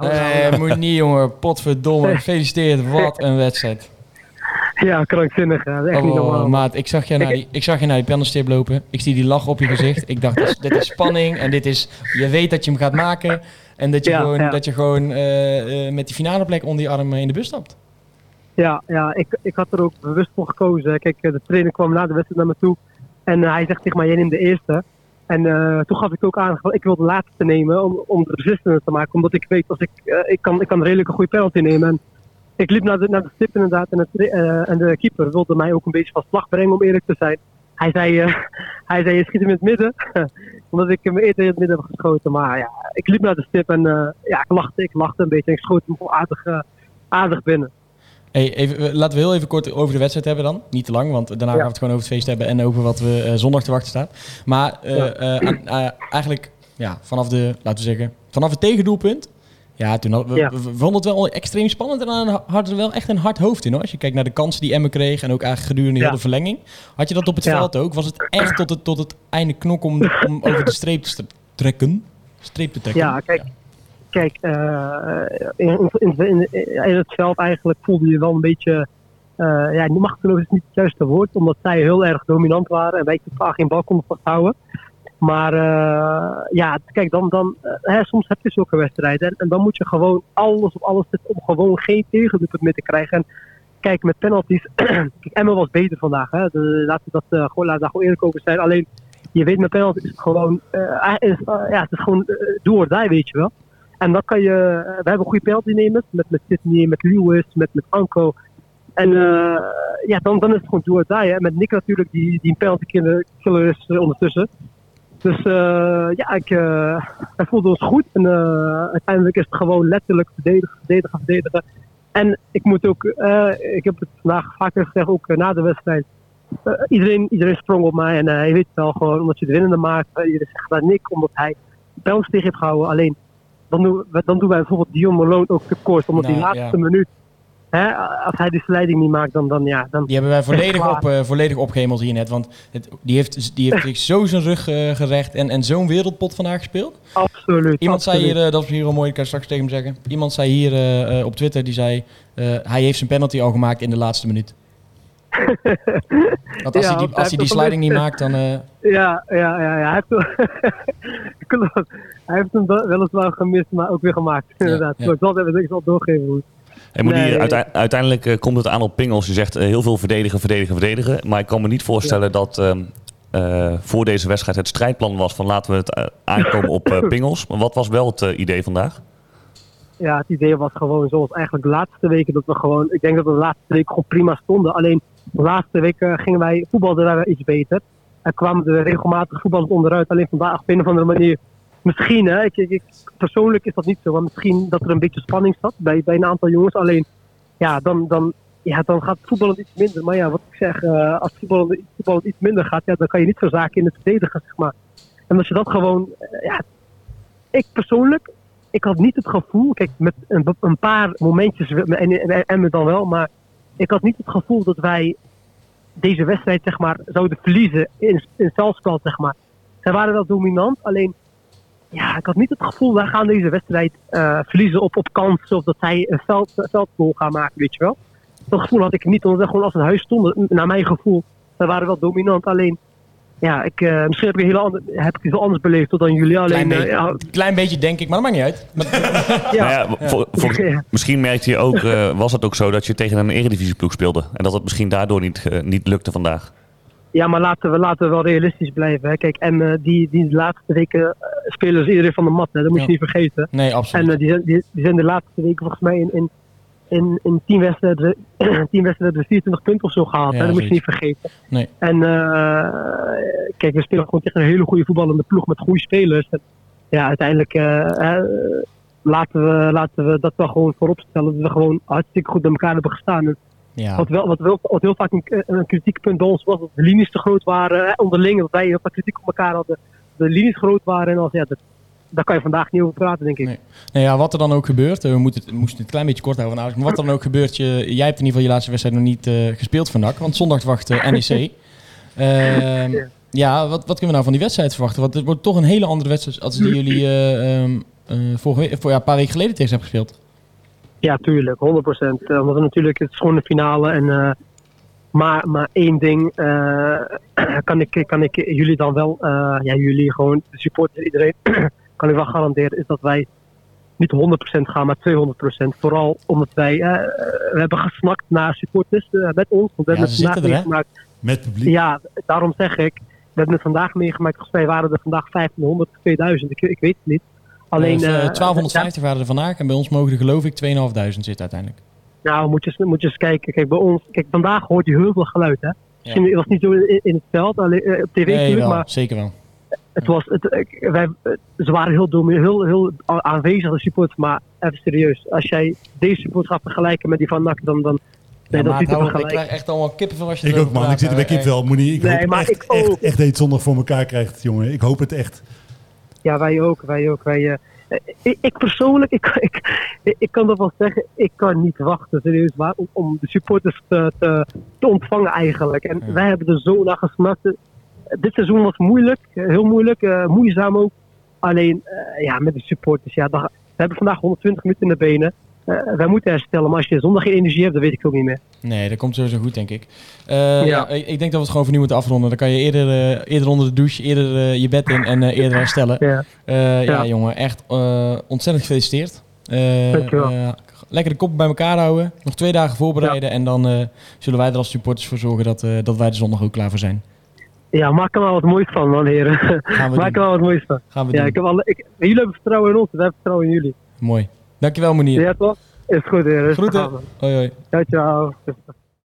nou, nou. Nee, moet niet, jongen. Potverdomme. Gefeliciteerd. Wat een wedstrijd. Ja, krankzinnig. Dat is echt niet Oh, normaal. maat, ik zag, je naar die, ik zag je naar die pendelstip lopen. Ik zie die lach op je gezicht. Ik dacht, dit is, dit is spanning. En dit is, je weet dat je hem gaat maken. En dat je Ja, gewoon, ja. Dat je gewoon eh, eh, met die finale plek onder je arm in de bus stapt. Ja, ja ik, ik had er ook bewust voor gekozen. Kijk, eh, de trainer kwam na de wedstrijd naar me toe. En hij zegt tegen mij, jij neemt de eerste. En eh, toen gaf ik ook aan, ik wil de laatste nemen om, om de resistance te maken. Omdat ik weet, als ik, eh, ik, kan, ik kan redelijk een goede penalty nemen. En ik liep naar de, naar de stip inderdaad. En, eh, en de keeper wilde mij ook een beetje van slag brengen, om eerlijk te zijn. Hij zei, hij zei je schiet hem in het midden. Omdat ik hem eerder in het midden heb geschoten. Maar ja, ik liep naar de stip en ja, ik lachte, ik lachte een beetje. En ik schoot hem aardig binnen. Hey, even, eh, laten we heel even kort over de wedstrijd hebben dan. Niet te lang, want daarna gaan we het gewoon over het feest hebben en over wat we eh, zondag te wachten staat. Maar eh, Ja. eigenlijk ja, vanaf de, laten we zeggen, vanaf het tegendoelpunt. Ja, toen hadden we, Ja. we, we vonden het wel extreem spannend en dan hadden we wel echt een hard hoofd in hoor. Als je kijkt naar de kansen die Emmen kreeg en ook eigenlijk gedurende heel de verlenging. Had je dat op het veld ook? Was het echt tot het, tot het einde knok om, om over de streep te trekken? Streep te trekken? Ja, kijk, kijk eh, in, in, in, het veld eigenlijk voelde je wel een beetje. eh ja, machteloos is niet het juiste woord, omdat zij heel erg dominant waren en wij totaal geen bal konden vasthouden. Maar eh, ja, kijk, dan, dan, hè, soms heb je zulke wedstrijden en, dan moet je gewoon alles op alles zetten om gewoon geen tegendoelpunt meer te krijgen. En kijk, met penalties, kijk, Emma was beter vandaag. Hè. De, laten we dat gewoon, daar gewoon eerlijk over zijn. Alleen, je weet met penalties is het gewoon, ja, het is gewoon uh, do or die, weet je wel. En dan kan je, eh, we hebben goede penaltynemers met, met Sydney, met Lewis, met, met Anko. En eh, ja, dan, dan is het gewoon do or. Met Nick natuurlijk, die, die een penalty killer, is eh, ondertussen. Dus ja, ik, wij voelden ons goed. En uiteindelijk is het gewoon letterlijk verdedigen, verdedigen, verdedigen. En ik moet ook, ik heb het vandaag vaker gezegd, ook na de wedstrijd. Iedereen, iedereen sprong op mij en hij weet wel gewoon, omdat je de winnende maakt. Iedereen zegt naar Nick, omdat hij penalty tegen heeft gehouden. Alleen, dan doen, we, dan doen wij bijvoorbeeld Dion Malone ook tekort. Omdat Nou, die laatste ja. minuut, hè, als hij die sliding niet maakt, dan, dan ja. Dan, Die hebben wij volledig, op, eh, volledig opgehemeld hier net. Want het, die heeft, die heeft zich zo zijn rug eh, gerecht en, en zo'n wereldpot vandaag gespeeld. absoluut. Iemand zei hier, eh, dat is hier wel mooi, ik kan straks tegen hem zeggen. Iemand zei hier op Twitter, die zei, hij heeft zijn penalty al gemaakt in de laatste minuut. Want als Ja, hij die, als hij die sliding niet maakt, dan... eh, Ja, ja, ja, ja. Hij heeft, Klopt. hij heeft hem wel- weliswaar gemist, maar ook weer gemaakt. Inderdaad. ja. Maar Ik zal het het doorgeven. Hoe. Hey, maar die, Nee. uite- uiteindelijk eh, komt het aan op pingels. Je zegt eh, heel veel verdedigen, verdedigen, verdedigen. Maar ik kan me niet voorstellen dat ehm, eh, voor deze wedstrijd het strijdplan was van laten we het aankomen op pingels. Maar wat was wel het idee vandaag? Ja, het idee was gewoon zoals eigenlijk de laatste weken dat we gewoon. Ik denk dat we de laatste weken gewoon prima stonden. Alleen laatste weken gingen wij voetbalden wij iets beter. En kwamen er regelmatig voetballers onderuit. Alleen vandaag op een of andere manier. Misschien, hè, ik, ik, persoonlijk is dat niet zo. Maar misschien dat er een beetje spanning zat bij, bij een aantal jongens. Alleen, ja, dan, dan, ja, dan gaat voetballen iets minder. Maar ja, wat ik zeg, eh, als voetballen iets minder gaat, ja, dan kan je niet verzaken in het verdedigen, zeg maar. En als je dat gewoon, eh, ja, ik persoonlijk, ik had niet het gevoel, kijk, met een, een paar momentjes, en, en, en me dan wel, maar ik had niet het gevoel dat wij deze wedstrijd, zeg maar, zouden verliezen in, in veldspel, zeg maar. Zij waren wel dominant, alleen, ja, ik had niet het gevoel, wij gaan deze wedstrijd eh, verliezen op, op kansen, of dat zij een veld, veldgoal gaan maken, weet je wel. Dat gevoel had ik niet, omdat we gewoon als een huis stonden, naar mijn gevoel. Zij waren wel dominant, alleen, ja, ik, eh, misschien heb ik, een hele ander, heb ik het wel anders beleefd dan jullie. Alleen, klein, eh, ja, klein beetje denk ik, maar dat maakt niet uit. Ja. Nou ja, voor- voor- Ja. misschien merkte je ook, eh, was het ook zo dat je tegen een eredivisieploeg speelde. En dat het misschien daardoor niet, eh, niet lukte vandaag. Ja, maar laten we, laten we wel realistisch blijven. Hè. Kijk, en eh, die, die laatste weken eh, spelen ze iedereen van de mat. Hè. Dat moet Ja. je niet vergeten. nee, absoluut. En die, zijn, die, die zijn de laatste weken volgens mij in, in, in, in tien wedstrijden, tien wedstrijden 24 punten of zo gehaald. Ja, hè. Dat moet je niet vergeten. Nee. En eh, kijk, we spelen gewoon tegen een hele goede voetballende ploeg met goede spelers. En, ja, uiteindelijk eh, laten, we, laten we dat wel gewoon voorop stellen. Dat we gewoon hartstikke goed bij elkaar hebben gestaan. En ja. wat, wel, wat, wel, wat heel vaak een, een kritiekpunt bij ons was, dat de linies te groot waren. Hè, onderling, dat wij heel veel kritiek op elkaar hadden. De linies groot waren. En als, ja, dat, daar kan je vandaag niet over praten, denk ik. Nee. Nou ja, wat er dan ook gebeurt, eh, we moeten het, we moesten het een klein beetje kort houden vandaag, maar wat er dan ook gebeurt, je, jij hebt in ieder geval je laatste wedstrijd nog niet eh, gespeeld van NAC, want zondag wacht eh, NEC. Ehm, ja, wat, wat kunnen we nou van die wedstrijd verwachten? Want het wordt toch een hele andere wedstrijd als die jullie eh, ehm, eh, vorige voor, ja, een paar weken geleden tegen hebt gespeeld. Ja, tuurlijk, 100%. Uh, omdat het natuurlijk, het is gewoon een finale. En, maar, maar één ding kan, ik, kan ik jullie dan wel, ja, jullie gewoon, de supporters, iedereen, kan ik wel garanderen, is dat wij niet 100% gaan, maar 200%. Vooral omdat wij, we hebben gesnakt naar supporters met ons. Want we ja, hebben zitten er, meegemaakt. Met publiek. Ja, daarom zeg ik, we hebben het vandaag meegemaakt. Volgens mij waren er vandaag 1500, 2000, ik, ik weet het niet. Alleen, uh, 1250 waren er vandaag en bij ons mogen er geloof ik 2500 zitten uiteindelijk. Nou, moet je, moet je eens kijken. Kijk, bij ons, kijk, vandaag hoort je heel veel geluid, hè. Misschien ja. het was niet zo in, in het veld, alleen op tv nee, natuurlijk, maar... zeker wel. Het was, het, wij, ze waren heel, dom, heel, heel aanwezig, de supporters, maar even serieus. Als jij deze support gaat vergelijken met die van NAC, dan... dan Nee, ja, dat er Ik krijg echt allemaal kippen van als je Ik ook, man. Ik zit er bij kipvel. Moenie, ik nee, hoop maar echt, ik echt, echt, echt zondag voor elkaar krijgt, jongen. Ik hoop het echt. Ja, wij ook. Wij ook. Wij, uh, ik, ik, persoonlijk, ik, ik, ik kan dat wel zeggen, ik kan niet wachten serieus waar, om, om de supporters te, te, te, ontvangen eigenlijk. En Ja. wij hebben er zo naar gesnakt. Dit seizoen was moeilijk, heel moeilijk, uh, moeizaam ook. Alleen, uh, ja, met de supporters, ja, we hebben vandaag 120 minuten in de benen. Uh, wij moeten herstellen, maar als je zondag geen energie hebt, dan weet ik ook niet meer. Nee, dat komt sowieso goed, denk ik. Uh, ja. ja. ik denk dat we het gewoon voor nu moeten afronden. Dan kan je eerder, uh, eerder onder de douche, eerder uh, je bed in en eerder herstellen. Ja, ja. ja jongen, echt ontzettend gefeliciteerd. lekker de kop bij elkaar houden. Nog twee dagen voorbereiden. Ja. En dan zullen wij er als supporters voor zorgen dat, dat wij de zondag ook klaar voor zijn. Ja, maak er wel wat moois van, man, heren. Gaan we maak er wel wat moois van. Gaan we ja, doen. Ik heb alle, ik, jullie hebben vertrouwen in ons, wij hebben vertrouwen in jullie. Mooi. Dankjewel, Monier. Ja, toch? Is goed, heren. Groeten. Hoi, hoi. Ciao, ciao.